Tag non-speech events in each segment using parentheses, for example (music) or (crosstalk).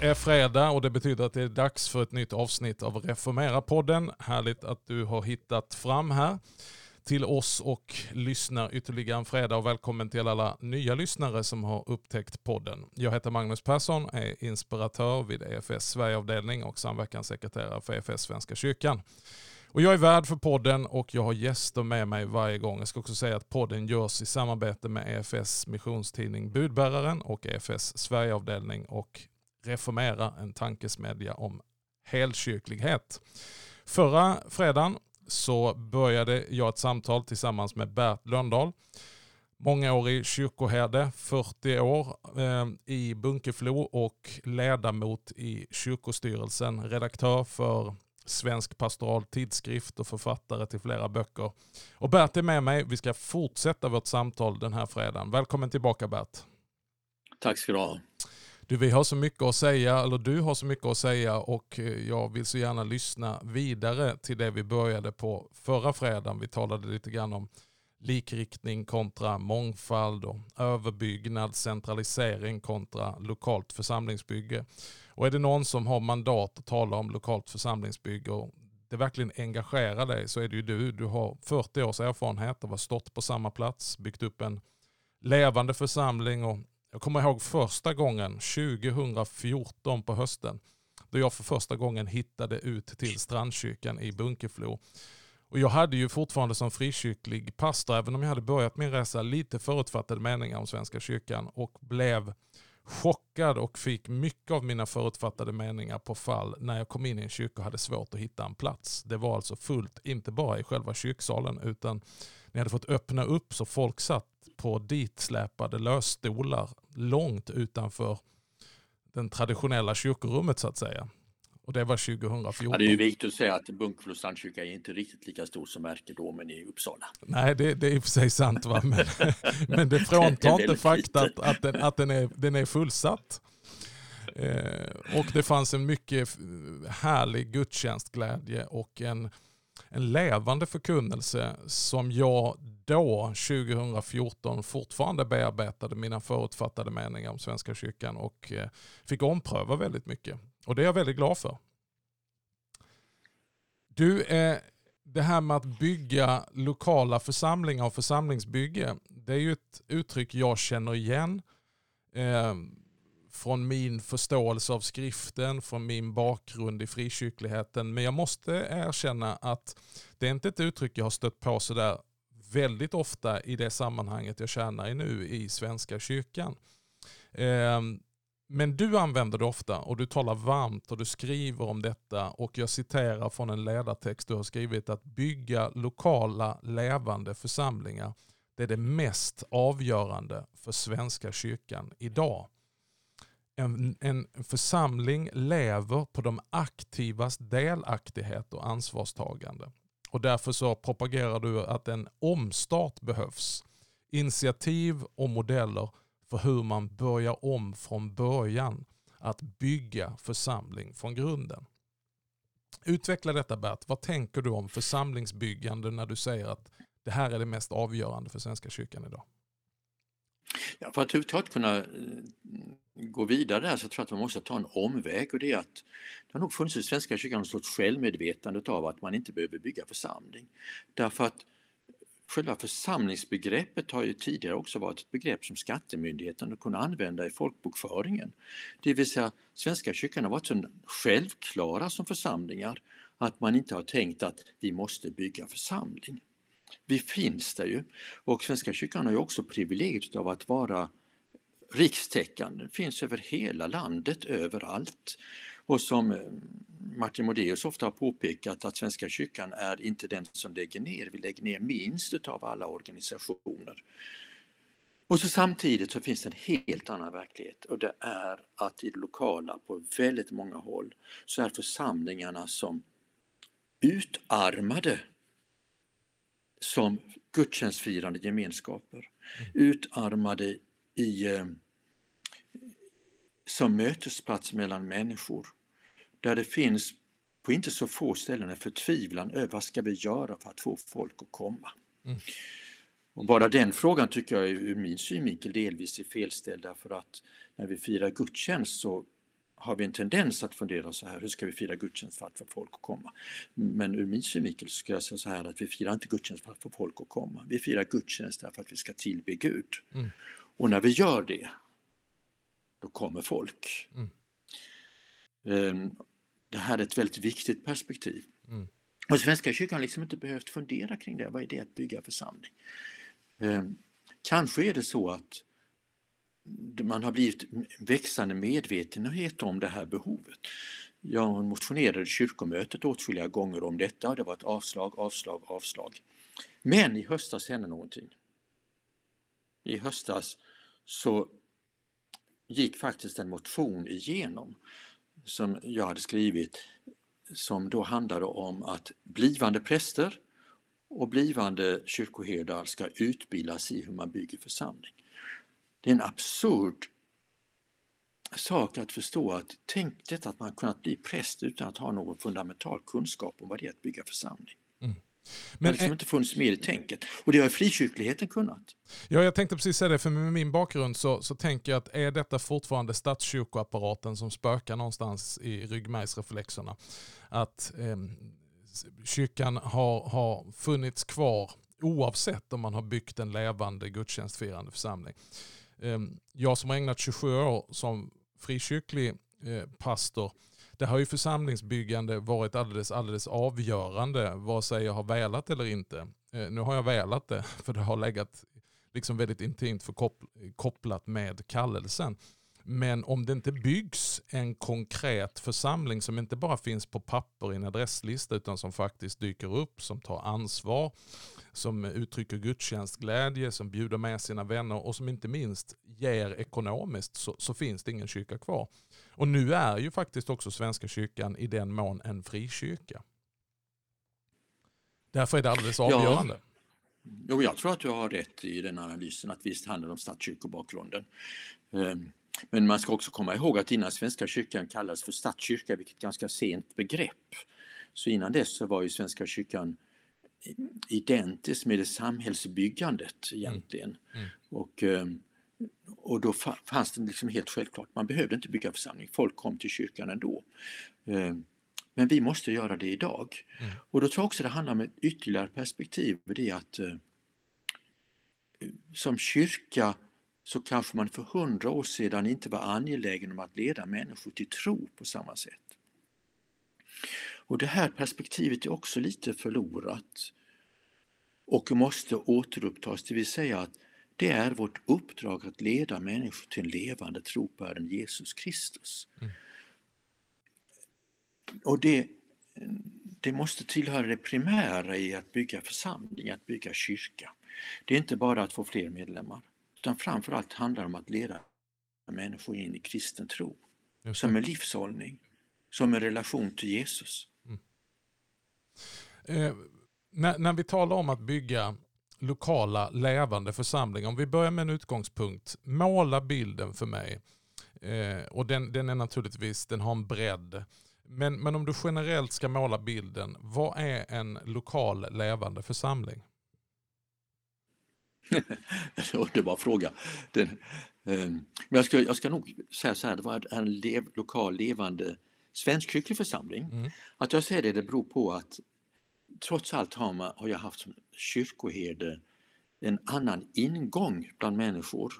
Det är fredag och det betyder att det är dags för ett nytt avsnitt av Reformera-podden. Härligt att du har hittat fram här till oss och lyssnar ytterligare en fredag och välkommen till alla nya lyssnare som har upptäckt podden. Jag heter Magnus Persson, är inspiratör vid EFS Sverigeavdelning och samverkanssekreterare för EFS Svenska kyrkan. Och jag är värd för podden och jag har gäster med mig varje gång. Jag ska också säga att podden görs i samarbete med EFS missionstidning Budbäraren och EFS Sverigeavdelning och Reformera, en tankesmedja om helkyrklighet. Förra fredagen så började jag ett samtal tillsammans med Bert Löndahl. Mångårig kyrkoherde, 40 år eh, i Bunkeflo och ledamot i kyrkostyrelsen, redaktör för Svensk pastoral tidskrift och författare till flera böcker. Och Bert är med mig. Vi ska fortsätta vårt samtal den här fredagen. Välkommen tillbaka Bert. Tack ska du ha. Du, vi har så mycket att säga, eller du har så mycket att säga och eh, jag vill så gärna lyssna vidare till det vi började på förra fredagen. Vi talade lite grann om likriktning kontra mångfald och överbyggnad, centralisering kontra lokalt församlingsbygge. Och är det någon som har mandat att tala om lokalt församlingsbygge och det verkligen engagerar dig så är det ju du. Du har 40 års erfarenhet av att ha stått på samma plats, byggt upp en levande församling och jag kommer ihåg första gången, 2014 på hösten, då jag för första gången hittade ut till Strandkyrkan i Bunkeflo. Och jag hade ju fortfarande som frikyrklig pastor, även om jag hade börjat min resa, lite förutfattade meningar om Svenska kyrkan och blev chockad och fick mycket av mina förutfattade meningar på fall när jag kom in i en kyrka och hade svårt att hitta en plats. Det var alltså fullt, inte bara i själva kyrksalen, utan ni hade fått öppna upp så folk satt på ditsläpade lösstolar långt utanför den traditionella kyrkorummet så att säga. Och det var 2014. Ja, det är ju viktigt att säga att Bunkeflo strandkyrka är inte riktigt lika stor som Ärkedomen i Uppsala. Nej, det, det är i och för sig sant. Va? Men, (laughs) men det fråntar inte fakta att, att, den, att den, är, den är fullsatt. Eh, och det fanns en mycket härlig gudstjänstglädje och en, en levande förkunnelse som jag då, 2014, fortfarande bearbetade mina förutfattade meningar om Svenska kyrkan och eh, fick ompröva väldigt mycket. Och det är jag väldigt glad för. Du, eh, det här med att bygga lokala församlingar och församlingsbygge, det är ju ett uttryck jag känner igen ehm, från min förståelse av skriften, från min bakgrund i frikyrkligheten. Men jag måste erkänna att det är inte ett uttryck jag har stött på sådär väldigt ofta i det sammanhanget jag tjänar i nu i Svenska kyrkan. Ehm, men du använder det ofta och du talar varmt och du skriver om detta och jag citerar från en ledartext du har skrivit att bygga lokala levande församlingar det är det mest avgörande för Svenska kyrkan idag. En, en församling lever på de aktivas delaktighet och ansvarstagande. Och därför så propagerar du att en omstart behövs. Initiativ och modeller för hur man börjar om från början att bygga församling från grunden. Utveckla detta Bert. Vad tänker du om församlingsbyggande när du säger att det här är det mest avgörande för Svenska kyrkan idag? Ja, för att överhuvudtaget kunna eh, gå vidare där så tror jag att man måste ta en omväg och det är att det har nog funnits i Svenska kyrkan en sorts självmedvetande av att man inte behöver bygga församling. Därför att Själva församlingsbegreppet har ju tidigare också varit ett begrepp som Skattemyndigheten kunde använda i folkbokföringen. Det vill säga Svenska kyrkan har varit så självklara som församlingar att man inte har tänkt att vi måste bygga församling. Vi finns där ju och Svenska kyrkan har ju också privilegiet av att vara rikstäckande, finns över hela landet, överallt. Och som eh, Martin Modéus ofta har påpekat att Svenska kyrkan är inte den som lägger ner, vi lägger ner minst utav alla organisationer. Och så samtidigt så finns det en helt annan verklighet och det är att i det lokala på väldigt många håll så är församlingarna som utarmade som gudstjänstfirande gemenskaper. Mm. Utarmade i, eh, som mötesplats mellan människor där det finns på inte så få ställen en förtvivlan över vad ska vi göra för att få folk att komma. Mm. Och bara den frågan tycker jag ur min synvinkel delvis är felställd därför att när vi firar gudstjänst så har vi en tendens att fundera så här, hur ska vi fira gudstjänst för att få folk att komma? Men ur min synvinkel ska jag säga så här att vi firar inte gudstjänst för att få folk att komma. Vi firar gudstjänst därför att vi ska tillbe Gud. Mm. Och när vi gör det, då kommer folk. Mm. Ehm, det här är ett väldigt viktigt perspektiv. Mm. Och Svenska kyrkan har liksom inte behövt fundera kring det. Vad är det att bygga församling? Ehm, kanske är det så att man har blivit växande medvetenhet om det här behovet. Jag motionerade kyrkomötet åtskilliga gånger om detta och det var ett avslag, avslag, avslag. Men i höstas hände någonting. I höstas så gick faktiskt en motion igenom som jag hade skrivit som då handlade om att blivande präster och blivande kyrkoherdar ska utbildas i hur man bygger församling. Det är en absurd sak att förstå att tänk detta att man kunnat bli präst utan att ha någon fundamental kunskap om vad det är att bygga församling. Mm. Men det har liksom inte funnits med i tänket. Och det har frikyrkligheten kunnat. Ja, jag tänkte precis säga det, för med min bakgrund så, så tänker jag att är detta fortfarande statskyrkoapparaten som spökar någonstans i ryggmärgsreflexerna? Att eh, kyrkan har, har funnits kvar oavsett om man har byggt en levande gudstjänstfirande församling. Ehm, jag som har ägnat 27 år som frikyrklig eh, pastor, det har ju församlingsbyggande varit alldeles, alldeles avgörande, vare sig jag har velat eller inte. Eh, nu har jag velat det, (laughs) för det har legat liksom väldigt intimt kopplat med kallelsen. Men om det inte byggs en konkret församling som inte bara finns på papper i en adresslista utan som faktiskt dyker upp, som tar ansvar, som uttrycker gudstjänstglädje, som bjuder med sina vänner och som inte minst ger ekonomiskt så, så, finns det ingen kyrka kvar. Och nu är ju faktiskt också Svenska kyrkan i den mån en frikyrka. Därför är det alldeles avgörande. Ja. Jo, jag tror att du har rätt i den analysen att visst handlar det om statskyrkobakgrunden. Men man ska också komma ihåg att innan Svenska kyrkan kallades för statskyrka, vilket är ett ganska sent begrepp, så innan dess så var ju Svenska kyrkan identiskt med det samhällsbyggandet egentligen. Mm. Mm. Och, ehm, och då fanns det liksom helt självklart, man behövde inte bygga församling, folk kom till kyrkan ändå. Ehm, men vi måste göra det idag. Mm. Och då tror jag också det handlar om ett ytterligare perspektiv, det är att eh, som kyrka så kanske man för hundra år sedan inte var angelägen om att leda människor till tro på samma sätt. Och det här perspektivet är också lite förlorat och måste återupptas, det vill säga att det är vårt uppdrag att leda människor till en levande tro på Herren Jesus Kristus. Mm. Och det, det måste tillhöra det primära i att bygga församling, att bygga kyrka. Det är inte bara att få fler medlemmar, utan framförallt handlar det om att leda människor in i kristen tro. Som en livshållning, som en relation till Jesus. Eh, när, när vi talar om att bygga lokala levande församlingar, om vi börjar med en utgångspunkt, måla bilden för mig. Eh, och den, den är naturligtvis, den har en bredd. Men, men om du generellt ska måla bilden, vad är en lokal levande församling? (laughs) underbar fråga. Den, eh, men jag ska, jag ska nog säga så här, det var en lev, lokal levande svenskkyrklig församling. Mm. Att jag säger det, det beror på att trots allt har, man, har jag haft som kyrkoherde en annan ingång bland människor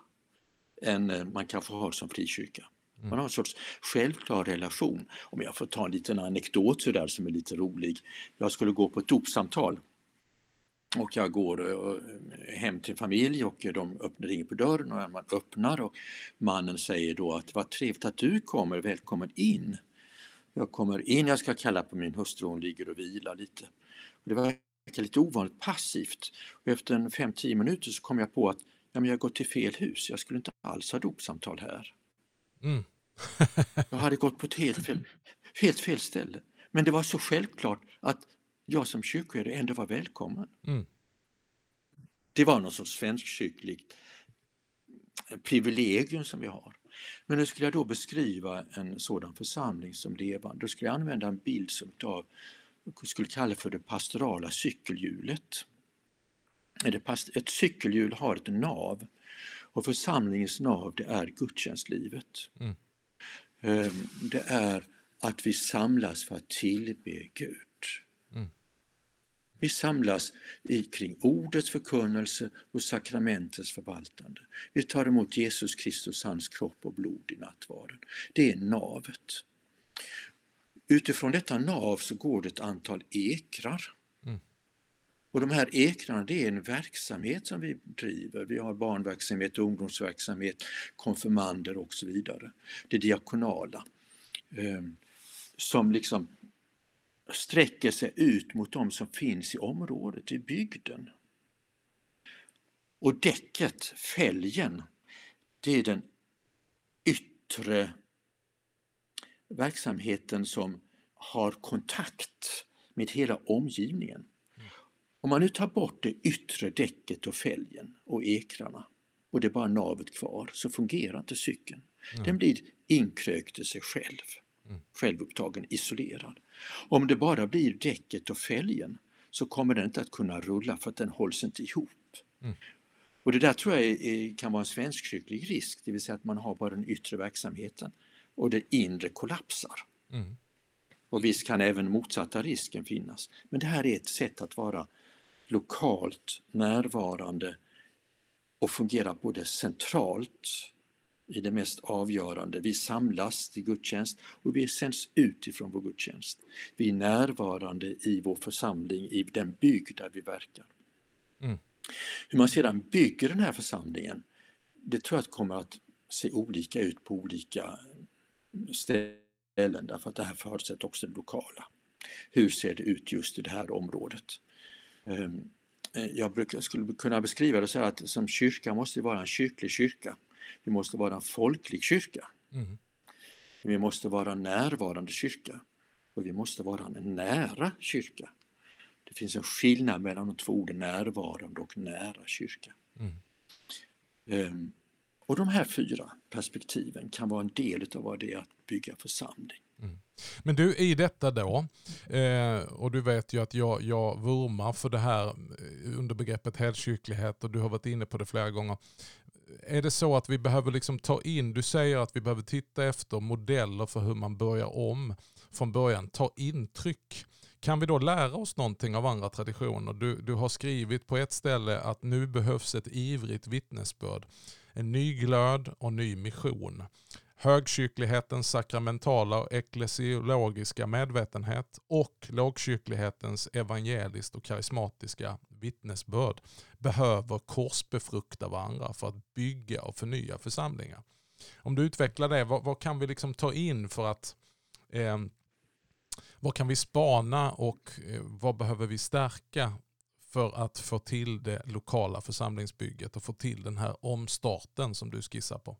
än eh, man kanske har som frikyrka. Man har en sorts självklar relation. Om jag får ta en liten anekdot så där som är lite rolig. Jag skulle gå på ett dopsamtal och jag går eh, hem till familj och de öppnar, ringer på dörren och man öppnar och mannen säger då att vad trevligt att du kommer, välkommen in. Jag kommer in, jag ska kalla på min hustru, hon ligger och vilar lite. Det verkar lite ovanligt passivt. Och efter en 5-10 minuter så kom jag på att ja, men jag gått till fel hus, jag skulle inte alls ha dopsamtal här. Mm. jag hade gått på ett helt fel, helt fel ställe. Men det var så självklart att jag som kyrkoherde ändå var välkommen. Mm. Det var någon sorts svenskkyrkligt privilegium som vi har. Men hur skulle jag då beskriva en sådan församling som levande? Då skulle jag använda en bild som av skulle kalla för det pastorala cykelhjulet. Ett cykelhjul har ett nav och församlingens nav det är gudstjänstlivet. Mm. Ehm, det är att vi samlas för att tillbe Gud. Vi samlas i, kring ordets förkunnelse och sakramentets förvaltande. Vi tar emot Jesus Kristus, hans kropp och blod i nattvarden. Det är navet. Utifrån detta nav så går det ett antal ekrar. Mm. Och de här ekrarna det är en verksamhet som vi driver. Vi har barnverksamhet, ungdomsverksamhet, konfirmander och så vidare. Det diakonala. Eh, som liksom sträcker sig ut mot de som finns i området, i bygden. Och däcket, fälgen, det är den yttre verksamheten som har kontakt med hela omgivningen. Om man nu tar bort det yttre däcket och fälgen och ekrarna och det är bara navet kvar så fungerar inte cykeln. Mm. Den blir inkrökt i sig själv, mm. självupptagen, isolerad. Om det bara blir däcket och fälgen så kommer den inte att kunna rulla för att den hålls inte ihop. Mm. Och det där tror jag är, kan vara en svenskkyrklig risk, det vill säga att man har bara den yttre verksamheten och det inre kollapsar. Mm. Och visst kan även motsatta risken finnas. Men det här är ett sätt att vara lokalt närvarande och fungera både centralt i det mest avgörande. Vi samlas till gudstjänst och vi sänds ut ifrån vår gudstjänst. Vi är närvarande i vår församling, i den bygd där vi verkar. Mm. Hur man sedan bygger den här församlingen, det tror jag kommer att se olika ut på olika ställen därför att det här förutsätter också det lokala. Hur ser det ut just i det här området? Ehm, eh, jag, skulle kunna beskriva det så här att som kyrka måste vara en kyrklig kyrka. Vi måste vara en folklig kyrka. Mm. Vi måste vara en närvarande kyrka och vi måste vara en nära kyrka. Det finns en skillnad mellan de två orden närvarande och nära kyrka. Mm. Um, och de här fyra perspektiven kan vara en del av vad det är att bygga församling. Mm. Men du, i detta då, eh, och du vet ju att jag, jag vurmar för det här eh, under begreppet helkyrklighet och du har varit inne på det flera gånger. Är det så att vi behöver liksom ta in, du säger att vi behöver titta efter modeller för hur man börjar om från början, ta intryck. Kan vi då lära oss någonting av andra traditioner? Du, du har skrivit på ett ställe att nu behövs ett ivrigt vittnesbörd en ny glöd och ny mission. Högkyrklighetens sakramentala och eklesiologiska medvetenhet och lågkyrklighetens evangeliskt och karismatiska vittnesbörd behöver korsbefrukta varandra för att bygga och förnya församlingar. Om du utvecklar det, vad, vad kan vi liksom ta in för att eh, vad kan vi spana och eh, vad behöver vi stärka för att få till det lokala församlingsbygget och få till den här omstarten som du skissar på?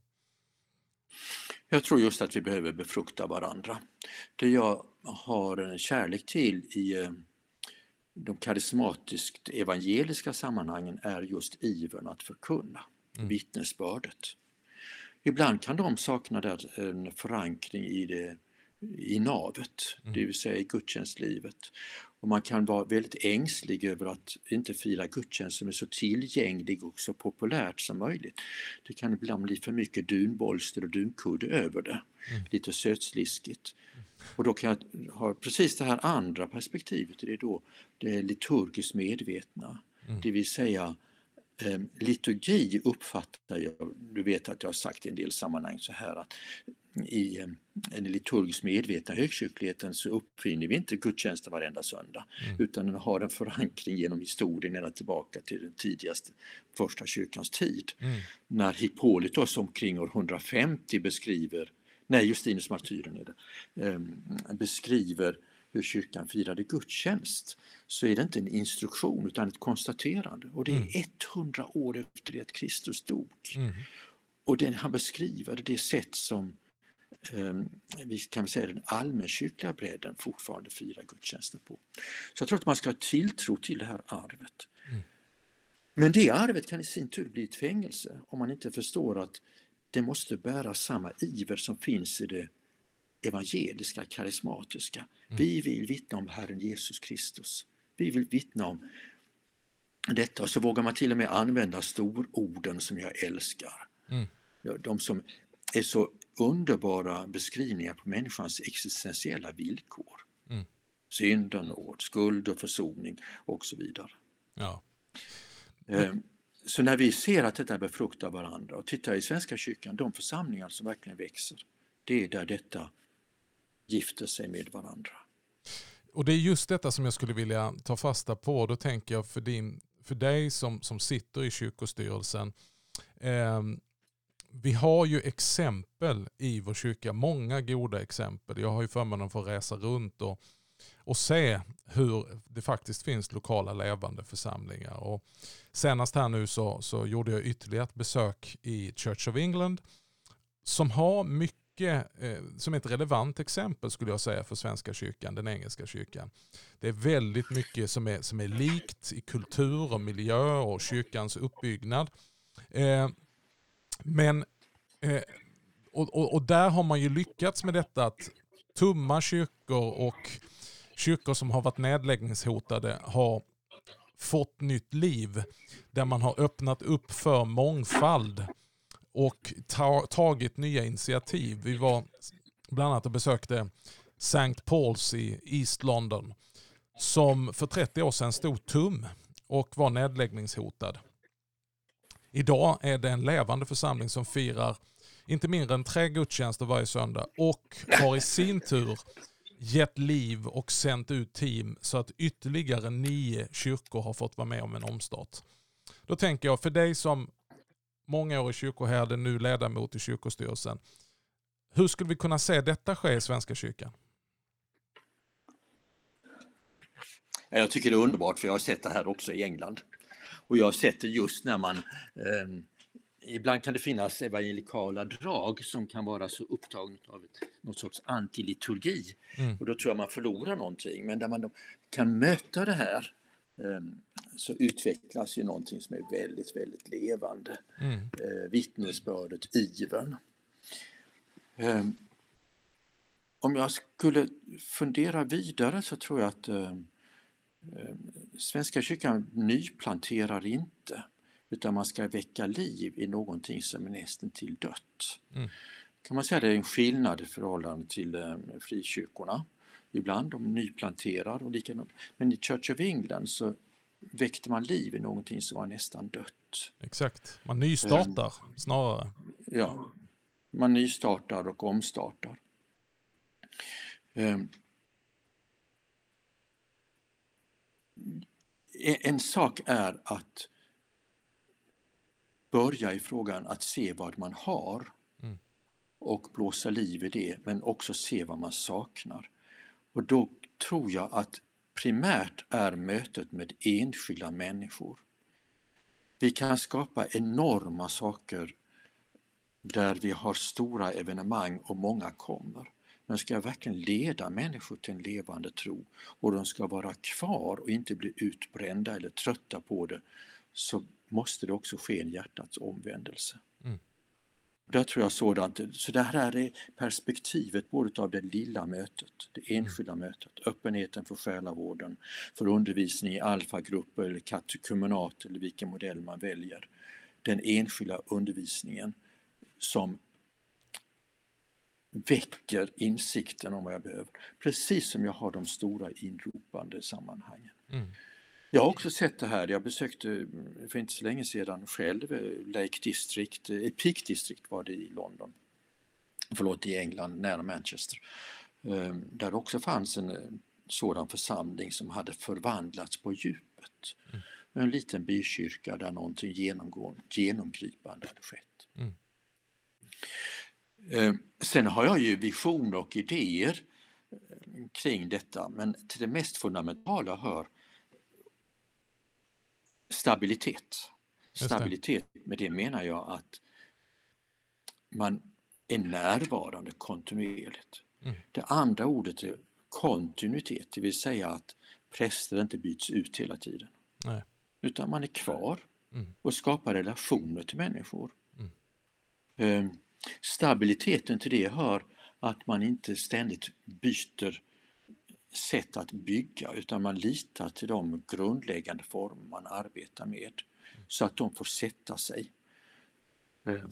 Jag tror just att vi behöver befrukta varandra. Det jag har en kärlek till i eh, de karismatiskt evangeliska sammanhangen är just ivern att förkunna, mm. vittnesbördet. Ibland kan de sakna en förankring i, det, i navet, mm. det vill säga i gudstjänstlivet. Och man kan vara väldigt ängslig över att inte fira gudstjänst som är så tillgänglig och så populärt som möjligt. Det kan ibland bli för mycket dunbolster och dunkudde över det. Mm. Lite sötsliskigt. Och då kan jag ha precis det här andra perspektivet, det är då det liturgiskt medvetna. Mm. Det vill säga eh, liturgi uppfattar jag, du vet att jag har sagt i en del sammanhang så här att i den liturgiskt medvetna högkyrkligheten så uppfinner vi inte gudstjänster varenda söndag mm. utan den har en förankring genom historien ända tillbaka till den tidigaste första kyrkans tid. Mm. När Hippolytos omkring år 150 beskriver, nej Justinus martyren är det, eh, beskriver hur kyrkan firade gudstjänst så är det inte en instruktion utan ett konstaterande och det är mm. 100 år efter det att Kristus dog. Mm. Och den, han beskriver det sätt som Ehm, vi kan säga den allmänkyrkliga bredden fortfarande firar gudstjänster på. Så jag tror att man ska ha tilltro till det här arvet. Mm. Men det arvet kan i sin tur bli ett fängelse om man inte förstår att det måste bära samma iver som finns i det evangeliska, karismatiska. Mm. Vi vill vittna om Herren Jesus Kristus. Vi vill vittna om detta och så vågar man till och med använda stororden som jag älskar. Mm. De som är så underbara beskrivningar på människans existentiella villkor. Mm. Synd och nåd, skuld och försoning och så vidare. Ja. Ehm, så när vi ser att detta befruktar varandra och tittar i Svenska kyrkan, de församlingar som verkligen växer, det är där detta gifter sig med varandra. Och det är just detta som jag skulle vilja ta fasta på. Då tänker jag för, din, för dig som, som sitter i kyrkostyrelsen. Eh, vi har ju exempel i vår kyrka, många goda exempel. Jag har ju förmånen att få resa runt och, och se hur det faktiskt finns lokala levande församlingar. Och senast här nu så, så gjorde jag ytterligare ett besök i Church of England som har mycket eh, som ett relevant exempel skulle jag säga för Svenska kyrkan, den engelska kyrkan. Det är väldigt mycket som är, som är likt i kultur och miljö och kyrkans uppbyggnad. Eh, men eh, och, och, och, där har man ju lyckats med detta att tumma kyrkor och kyrkor som har varit nedläggningshotade har fått nytt liv. Där man har öppnat upp för mångfald och ta, tagit nya initiativ. Vi var bland annat och besökte St. Paul's i East London som för 30 år sedan stod tum och var nedläggningshotad. Idag är det en levande församling som firar inte mindre än tre gudstjänster varje söndag och har i sin tur gett liv och sänt ut team så att ytterligare nio kyrkor har fått vara med om en omstart. Då tänker jag för dig som många år i kyrkoherde, nu ledamot i kyrkostyrelsen. Hur skulle vi kunna se detta ske i Svenska kyrkan? Jag tycker det är underbart för jag har sett det här också i England. Och jag har sett det just när man eh, Ibland kan det finnas evangelikala drag som kan vara så upptagna av ett, något sorts antiliturgi. Mm. Och då tror jag man förlorar någonting. Men där man kan möta det här Ehm, så utvecklas ju någonting som är väldigt, väldigt levande. Mm. Eh, vittnesbördet, ivern. Ehm, om jag skulle fundera vidare så tror jag att ehm, Svenska kyrkan nyplanterar inte utan man ska väcka liv i någonting som är nästan till dött. Mm. Kan man säga att det är en skillnad i förhållande till frikyrkorna ibland, de nyplanterar och likadant. Men i Church of England så väckte man liv i någonting som var nästan dött. Exakt, man nystartar um, snarare. Ja, man nystartar och omstartar. Um, en sak är att börja i frågan att se vad man har mm. och blåsa liv i det, men också se vad man saknar. Och då tror jag att primärt är mötet med enskilda människor. Vi kan skapa enorma saker där vi har stora evenemang och många kommer. Men ska jag verkligen leda människor till en levande tro och de ska vara kvar och inte bli utbrända eller trötta på det så måste det också ske en hjärtats omvändelse. Mm. Där tror jag sådant, så det här är perspektivet både av det lilla mötet, det enskilda mötet, öppenheten för själavården, för undervisning i alfagrupper eller katekumenat eller vilken modell man väljer. Den enskilda undervisningen som väcker insikten om vad jag behöver. Precis som jag har de stora inropande sammanhangen. Mm. Jag har också sett det här. Jag besökte för inte så länge sedan själv eh, Lake District, eh, Peak District var det i London. Förlåt, i England, nära Manchester. Ehm, där också fanns en eh, sådan församling som hade förvandlats på djupet. Mm. En liten bykyrka där någonting genomgående, genomgripande hade skett. Mm. Ehm, sen har jag ju visioner och idéer kring detta men till det mest fundamentala hör stabilitet. Stabilitet, med det menar jag att man är närvarande kontinuerligt. Mm. Det andra ordet är kontinuitet, det vill säga att präster inte byts ut hela tiden. Nej. Utan man är kvar mm. och skapar relationer till människor. Mm. Ehm, stabiliteten till det hör att man inte ständigt byter sätt att bygga utan man litar till de grundläggande former man arbetar med så att de får sätta sig. Eh,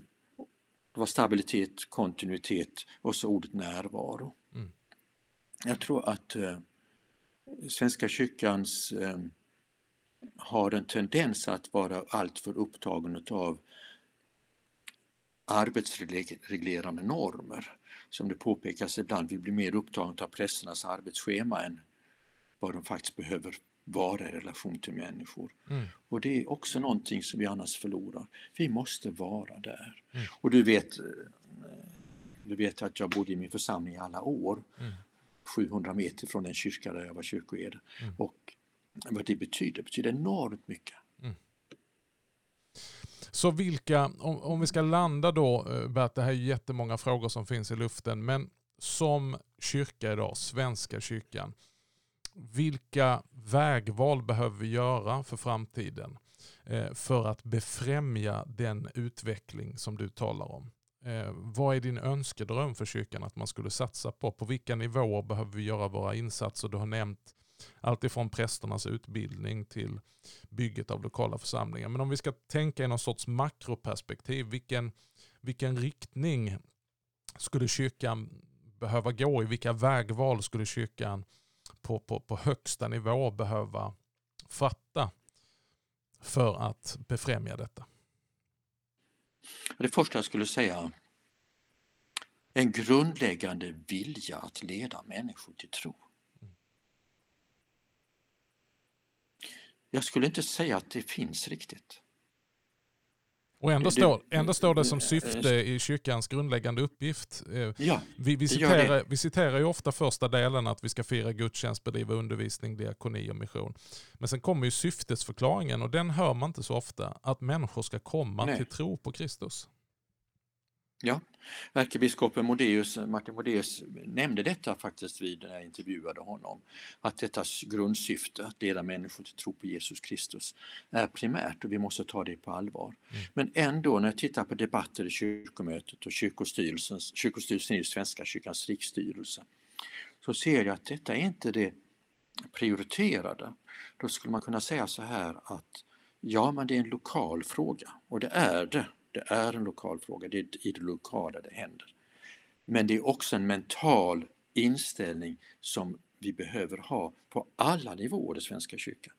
Det var stabilitet, kontinuitet och så ordet närvaro. Mm. Jag tror att eh, Svenska kyrkans eh, har en tendens att vara alltför upptagen av arbetsreglerande normer. Som det påpekas ibland, vi blir mer upptagna av prästernas arbetsschema än vad de faktiskt behöver vara i relation till människor. Mm. Och det är också någonting som vi annars förlorar. Vi måste vara där. Mm. Och du vet, eh, du vet att jag bodde i min församling i alla år. Mm. 700 meter från den kyrka där jag var kyrkoherde. Mm. Och vad det betyder, betyder enormt mycket. Så vilka, om, om vi ska landa då, eh, Bert, det här är jättemånga frågor som finns i luften, men som kyrka idag, Svenska kyrkan, vilka vägval behöver vi göra för framtiden eh, för att befrämja den utveckling som du talar om? Eh, vad är din önskedröm för kyrkan att man skulle satsa på? På vilka nivåer behöver vi göra våra insatser? Du har nämnt alltifrån prästernas utbildning till bygget av lokala församlingar. Men om vi ska tänka i någon sorts makroperspektiv, vilken, vilken riktning skulle kyrkan behöva gå i? Vilka vägval skulle kyrkan på, på, på högsta nivå behöva fatta för att befrämja detta? Det första jag skulle säga, en grundläggande vilja att leda människor till tro. Jag skulle inte säga att det finns riktigt. Och ändå, står, ändå står det som syfte i kyrkans grundläggande uppgift. Eh, ja, vi, vi, citerar, vi citerar ju ofta första delen att vi ska fira gudstjänst, bedriva undervisning, diakoni och mission. Men sen kommer ju syftesförklaringen och den hör man inte så ofta. Att människor ska komma Nej. till tro på Kristus. Ja, ärkebiskopen Modéus, Martin Modéus nämnde detta faktiskt vid när jag intervjuade honom. Att detta grundsyfte, att leda människor till tro på Jesus Kristus, är primärt och vi måste ta det på allvar. Mm. Men ändå när jag tittar på debatter i kyrkomötet och kyrkostyrelsen, kyrkostyrelsen är ju Svenska kyrkans riksstyrelse, så ser jag att detta är inte det prioriterade. Då skulle man kunna säga så här att ja, men det är en lokal fråga och det är det det är en lokal fråga, det är i det lokala det händer. Men det är också en mental inställning som vi behöver ha på alla nivåer i Svenska kyrkan.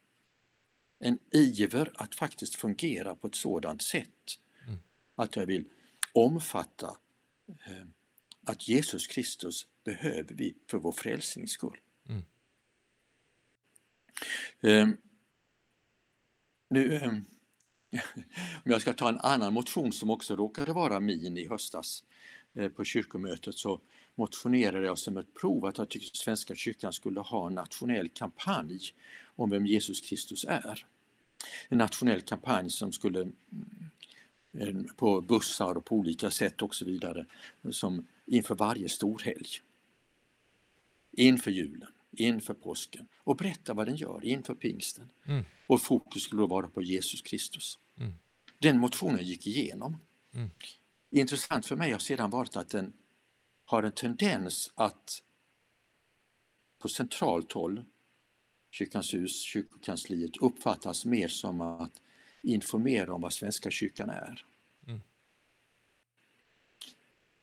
En iver att faktiskt fungera på ett sådant sätt mm. att jag vill omfatta eh, att Jesus Kristus behöver vi för vår frälsnings skull. Mm. Eh, nu eh, (laughs) Om jag ska ta en annan motion som också råkade vara min i höstas eh, på kyrkomötet så motionerade jag som ett prov att jag tyckte Svenska kyrkan skulle ha en nationell kampanj om vem Jesus Kristus är. En nationell kampanj som skulle mm, på bussar och på olika sätt och så vidare som inför varje storhelg. Inför julen inför påsken och berätta vad den gör inför pingsten. Mm. Och fokus skulle då vara på Jesus Kristus. Mm. Den motionen gick igenom. Mm. Intressant för mig har sedan varit att den har en tendens att på centralt håll, Kyrkans hus, kyrkokansliet, uppfattas mer som att informera om vad Svenska kyrkan är.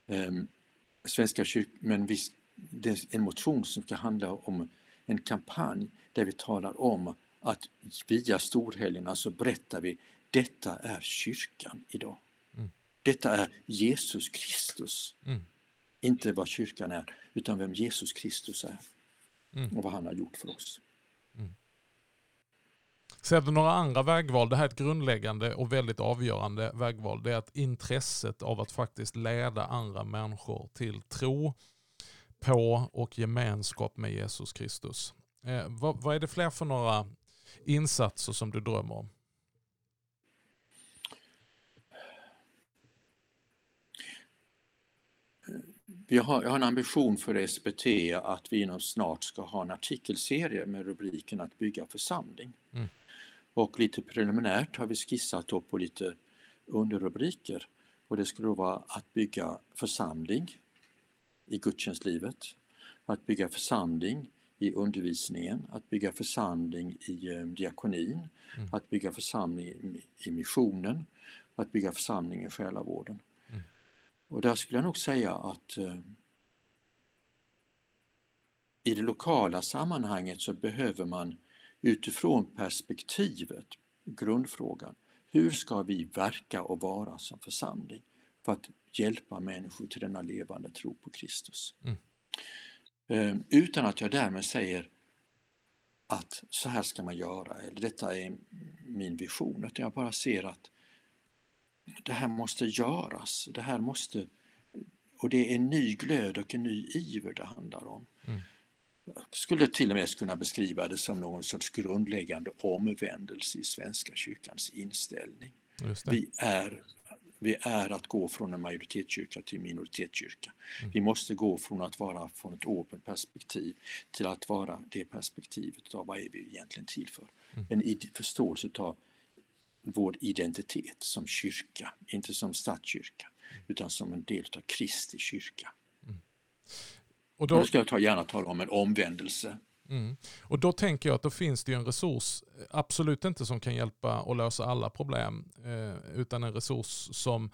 Um, Svenska kyrkan, men visst en motion som ska handla om en kampanj där vi talar om att via storhelgerna så berättar vi detta är kyrkan idag. Mm. Detta är Jesus Kristus. Mm. Inte vad kyrkan är, utan vem Jesus Kristus är mm. och vad han har gjort för oss. Mm. Ser du några andra vägval? Det här är ett grundläggande och väldigt avgörande vägval. Det är att intresset av att faktiskt leda andra människor till tro, på och gemenskap med Jesus Kristus. Eh, vad, vad, är det fler för några insatser som du drömmer om? Vi har, jag har en ambition för SBT att vi inom snart ska ha en artikelserie med rubriken att bygga församling. Mm. Och lite preliminärt har vi skissat upp på lite underrubriker. Och det skulle då vara att bygga församling, i gudstjänstlivet, att bygga församling i undervisningen, att bygga församling i eh, diakonin, mm. att bygga församling i, i missionen, att bygga församling i själavården. Mm. Och där skulle jag nog säga att eh, i det lokala sammanhanget så behöver man utifrån perspektivet, grundfrågan, hur ska vi verka och vara som församling för att hjälpa människor till denna levande tro på Kristus? Mm. Eh, utan att jag därmed säger att så här ska man göra eller detta är min vision, utan jag bara ser att det här måste göras, det här måste och det är en ny glöd och en ny iver det handlar om. Mm. Jag skulle till och med kunna beskriva det som någon sorts grundläggande omvändelse i Svenska kyrkans inställning. Vi är, vi är att gå från en majoritetskyrka till minoritetskyrka. Mm. Vi måste gå från att vara från ett open perspektiv till att vara det perspektivet av vad är vi egentligen till för. Mm. En förståelse av vår identitet som kyrka, inte som statskyrka utan som en del av Kristi kyrka. Mm. Och då, då ska jag ta, gärna tala om en omvändelse. Mm. Och då tänker jag att då finns det en resurs, absolut inte som kan hjälpa och lösa alla problem, eh, utan en resurs som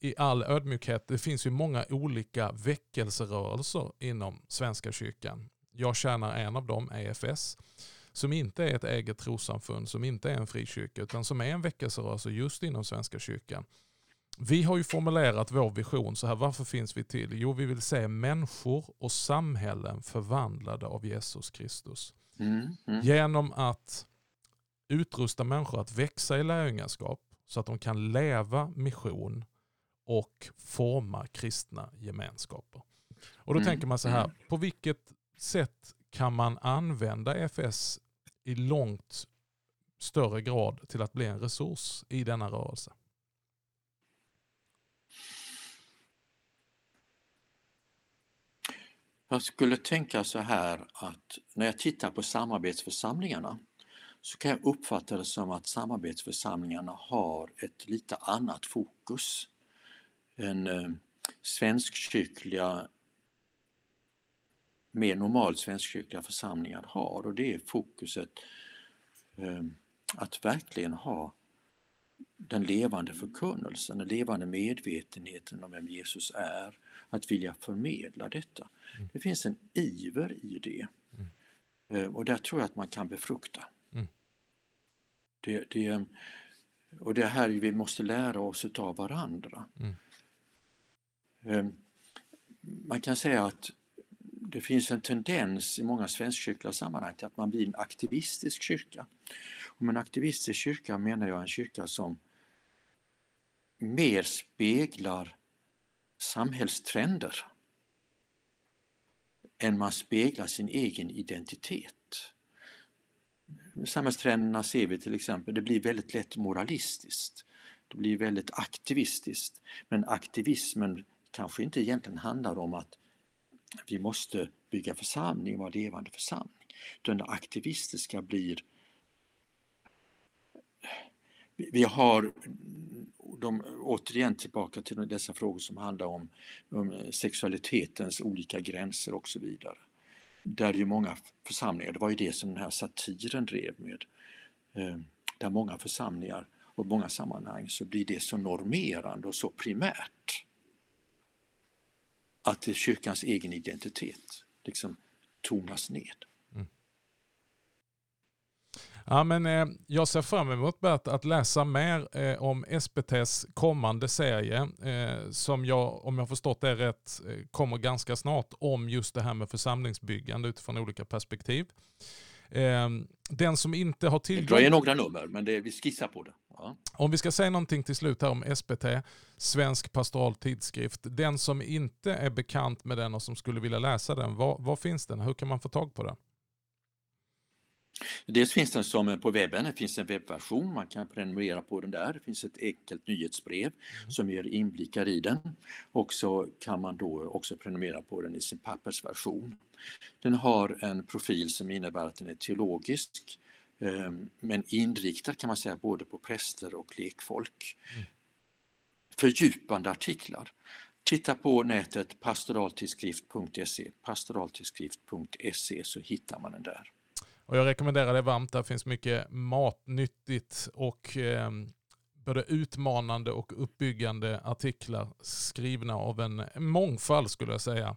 i all ödmjukhet, det finns ju många olika väckelserörelser inom Svenska kyrkan. Jag tjänar en av dem, EFS, som inte är ett eget trossamfund, som inte är en frikyrka, utan som är en väckelserörelse just inom Svenska kyrkan. Vi har ju formulerat vår vision så här, varför finns vi till? Jo, vi vill se människor och samhällen förvandlade av Jesus Kristus. Mm, mm. Genom att utrusta människor att växa i lärjungaskap så att de kan leva mission och forma kristna gemenskaper. Och då mm, tänker man så här, mm. på vilket sätt kan man använda FS i långt större grad till att bli en resurs i denna rörelse? Jag skulle tänka så här att när jag tittar på samarbetsförsamlingarna så kan jag uppfatta det som att samarbetsförsamlingarna har ett lite annat fokus än eh, svenskkyrkliga, mer normalt svenskkyrkliga församlingar har. Och det är fokuset eh, att verkligen ha den levande förkunnelsen, den levande medvetenheten om vem Jesus är, att vilja förmedla detta. Mm. Det finns en iver i det. Mm. Eh, och där tror jag att man kan befrukta. Mm. Det, det, och det är här vi måste lära oss av varandra. Mm. Eh, man kan säga att det finns en tendens i många svenskkyrkliga sammanhang till att man blir en aktivistisk kyrka. Och med en aktivistisk kyrka menar jag en kyrka som mer speglar samhällstrender än man speglar sin egen identitet. Samhällstrenderna ser vi till exempel, det blir väldigt lätt moralistiskt. Det blir väldigt aktivistiskt. Men aktivismen kanske inte egentligen handlar om att vi måste bygga församling, vara levande församling. Utan det aktivistiska blir vi har de, återigen tillbaka till dessa frågor som handlar om, om, eh, sexualitetens olika gränser och så vidare. Där ju många församlingar, det var ju det som den här satiren drev med, eh, där många församlingar och många sammanhang så blir det så normerande och så primärt att kyrkans egen identitet liksom tonas ned. Ja, men, eh, jag ser fram emot Bert, att läsa mer eh, om SPTs kommande serie eh, som jag, om jag förstått det rätt, eh, kommer ganska snart om just det här med församlingsbyggande utifrån olika perspektiv. Eh, den som inte har tillgång... Det dröjer några nummer, men det, vi skissar på det. Ja. Om vi ska säga någonting till slut här om SPT, Svensk pastoral tidskrift. Den som inte är bekant med den och som skulle vilja läsa den, var, var finns den? Hur kan man få tag på den? Dels finns den som på webben, det finns en webbversion, man kan prenumerera på den där. Det finns ett enkelt nyhetsbrev mm. som ger inblickar i den och så kan man då också prenumerera på den i sin pappersversion. Den har en profil som innebär att den är teologisk ehm, men inriktad kan man säga både på präster och lekfolk. Mm. Fördjupande artiklar. Titta på nätet pastoraltidskrift.se, pastoraltidskrift.se så hittar man den där. Och jag rekommenderar det varmt. Där finns mycket matnyttigt och eh, både utmanande och uppbyggande artiklar skrivna av en mångfald skulle jag säga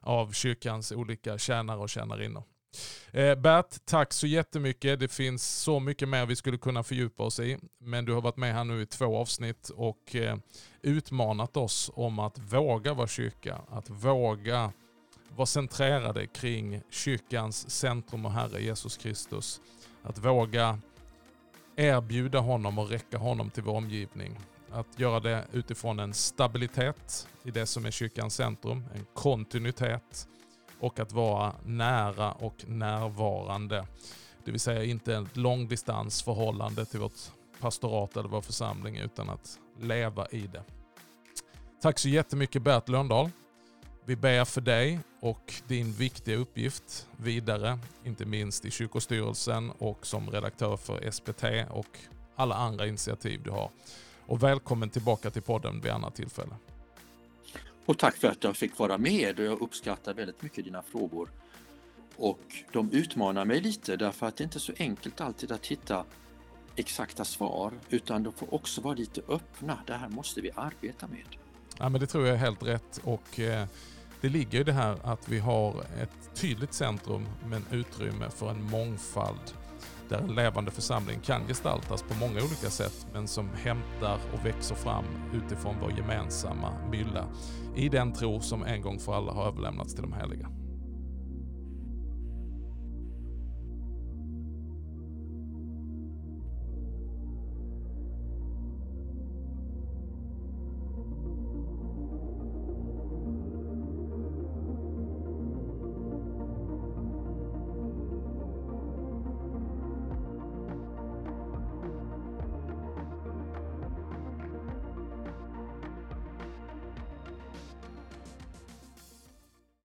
av kyrkans olika tjänare och tjänarinnor. Eh, Bert, tack så jättemycket. Det finns så mycket mer vi skulle kunna fördjupa oss i. Men du har varit med här nu i två avsnitt och eh, utmanat oss om att våga vara kyrka. Att våga vara centrerade kring kyrkans centrum och Herre Jesus Kristus. Att våga erbjuda honom och räcka honom till vår omgivning. Att göra det utifrån en stabilitet i det som är kyrkans centrum, en kontinuitet och att vara nära och närvarande. Det vill säga inte ett långdistansförhållande till vårt pastorat eller vår församling utan att leva i det. Tack så jättemycket Bert Lundahl. Vi ber för dig och din viktiga uppgift vidare, inte minst i kyrkostyrelsen och som redaktör för SPT och alla andra initiativ du har. Och välkommen tillbaka till podden vid annat tillfälle. Och tack för att jag fick vara med och jag uppskattar väldigt mycket dina frågor. Och de utmanar mig lite därför att det inte är så enkelt alltid att hitta exakta svar utan de får också vara lite öppna. Det här måste vi arbeta med. Ja, men det tror jag är helt rätt och eh, det ligger i det här att vi har ett tydligt centrum men utrymme för en mångfald där en levande församling kan gestaltas på många olika sätt men som hämtar och växer fram utifrån vår gemensamma mylla i den tro som en gång för alla har överlämnats till de heliga.